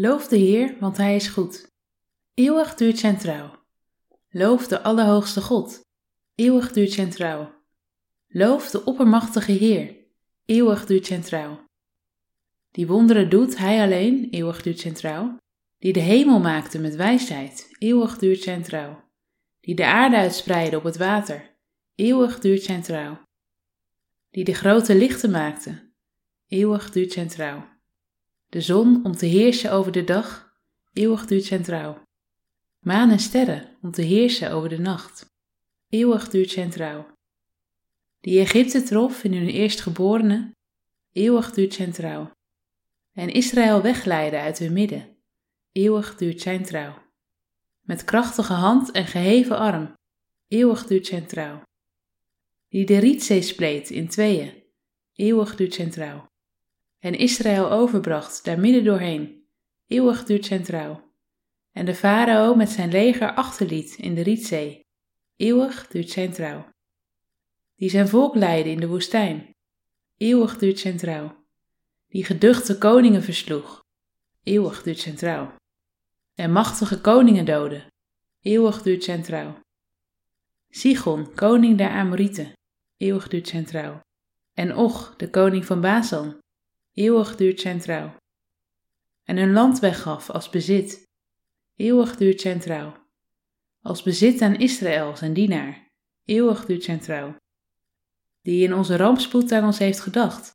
Loof de Heer, want Hij is goed. Eeuwig duurt zijn trouw. Loof de Allerhoogste God. Eeuwig duurt zijn trouw. Loof de Oppermachtige Heer. Eeuwig duurt zijn trouw. Die wonderen doet Hij alleen. Eeuwig duurt zijn trouw. Die de hemel maakte met wijsheid. Eeuwig duurt zijn trouw. Die de aarde uitspreidde op het water. Eeuwig duurt zijn trouw. Die de grote lichten maakte. Eeuwig duurt zijn trouw de zon om te heersen over de dag, eeuwig duurt zijn trouw. Maan en sterren om te heersen over de nacht, eeuwig duurt zijn trouw. Die Egypte trof in hun eerstgeborene, eeuwig duurt zijn trouw. En Israël wegleidde uit hun midden, eeuwig duurt zijn trouw. Met krachtige hand en geheven arm, eeuwig duurt zijn trouw. Die de Rietzee spleet in tweeën, eeuwig duurt zijn trouw en Israël overbracht daar midden doorheen. Eeuwig duurt zijn trouw. En de farao met zijn leger achterliet in de Rietzee. Eeuwig duurt zijn trouw. Die zijn volk leidde in de woestijn. Eeuwig duurt zijn trouw. Die geduchte koningen versloeg. Eeuwig duurt zijn trouw. En machtige koningen doodde. Eeuwig duurt zijn trouw. Sigon, koning der Amorieten. Eeuwig duurt zijn trouw. En Och, de koning van Basan eeuwig duurt zijn trouw. En hun land weggaf als bezit, eeuwig duurt zijn trouw. Als bezit aan Israël, zijn dienaar, eeuwig duurt zijn trouw. Die in onze rampspoed aan ons heeft gedacht,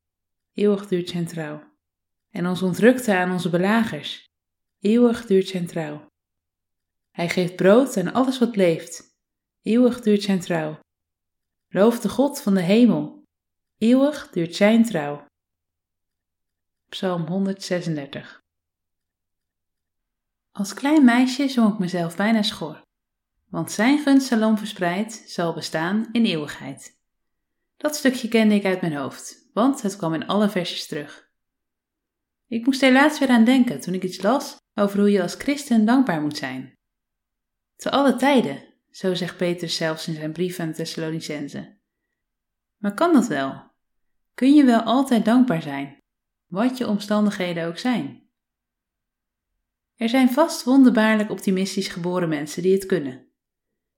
eeuwig duurt zijn trouw. En ons ontrukte aan onze belagers, eeuwig duurt zijn trouw. Hij geeft brood aan alles wat leeft, eeuwig duurt zijn trouw. Loof de God van de hemel, eeuwig duurt zijn trouw. Psalm 136. Als klein meisje zong ik mezelf bijna schor, want zijn gunstsalom verspreid zal bestaan in eeuwigheid. Dat stukje kende ik uit mijn hoofd, want het kwam in alle versjes terug. Ik moest helaas weer aan denken toen ik iets las over hoe je als christen dankbaar moet zijn. Te alle tijden, zo zegt Petrus zelfs in zijn brief aan de Thessalonicenzen. Maar kan dat wel? Kun je wel altijd dankbaar zijn? Wat je omstandigheden ook zijn. Er zijn vast wonderbaarlijk optimistisch geboren mensen die het kunnen.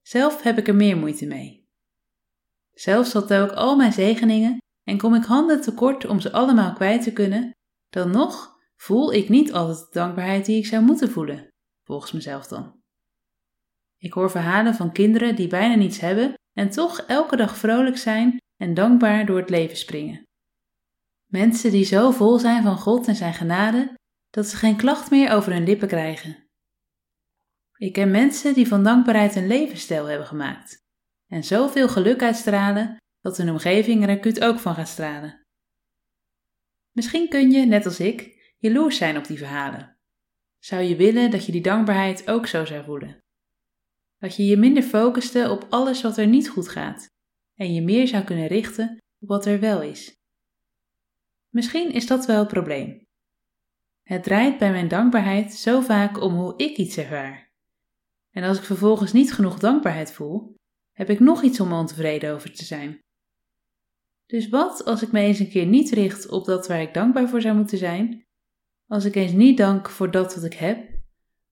Zelf heb ik er meer moeite mee. Zelfs had ook al mijn zegeningen en kom ik handen tekort om ze allemaal kwijt te kunnen, dan nog voel ik niet altijd de dankbaarheid die ik zou moeten voelen, volgens mezelf dan. Ik hoor verhalen van kinderen die bijna niets hebben en toch elke dag vrolijk zijn en dankbaar door het leven springen. Mensen die zo vol zijn van God en zijn genade dat ze geen klacht meer over hun lippen krijgen. Ik ken mensen die van dankbaarheid een levensstijl hebben gemaakt en zoveel geluk uitstralen dat hun omgeving er acuut ook van gaat stralen. Misschien kun je, net als ik, jaloers zijn op die verhalen. Zou je willen dat je die dankbaarheid ook zo zou voelen? Dat je je minder focuste op alles wat er niet goed gaat en je meer zou kunnen richten op wat er wel is. Misschien is dat wel het probleem. Het draait bij mijn dankbaarheid zo vaak om hoe ik iets ervaar. En als ik vervolgens niet genoeg dankbaarheid voel, heb ik nog iets om ontevreden over te zijn. Dus wat als ik me eens een keer niet richt op dat waar ik dankbaar voor zou moeten zijn? Als ik eens niet dank voor dat wat ik heb,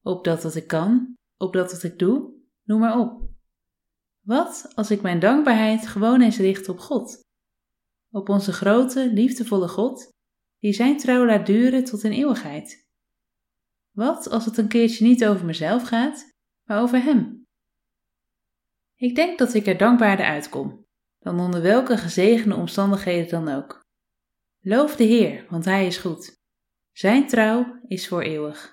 op dat wat ik kan, op dat wat ik doe, noem maar op. Wat als ik mijn dankbaarheid gewoon eens richt op God? Op onze grote, liefdevolle God, die zijn trouw laat duren tot in eeuwigheid. Wat als het een keertje niet over mezelf gaat, maar over Hem? Ik denk dat ik er dankbaarder uitkom, dan onder welke gezegende omstandigheden dan ook. Loof de Heer, want Hij is goed. Zijn trouw is voor eeuwig.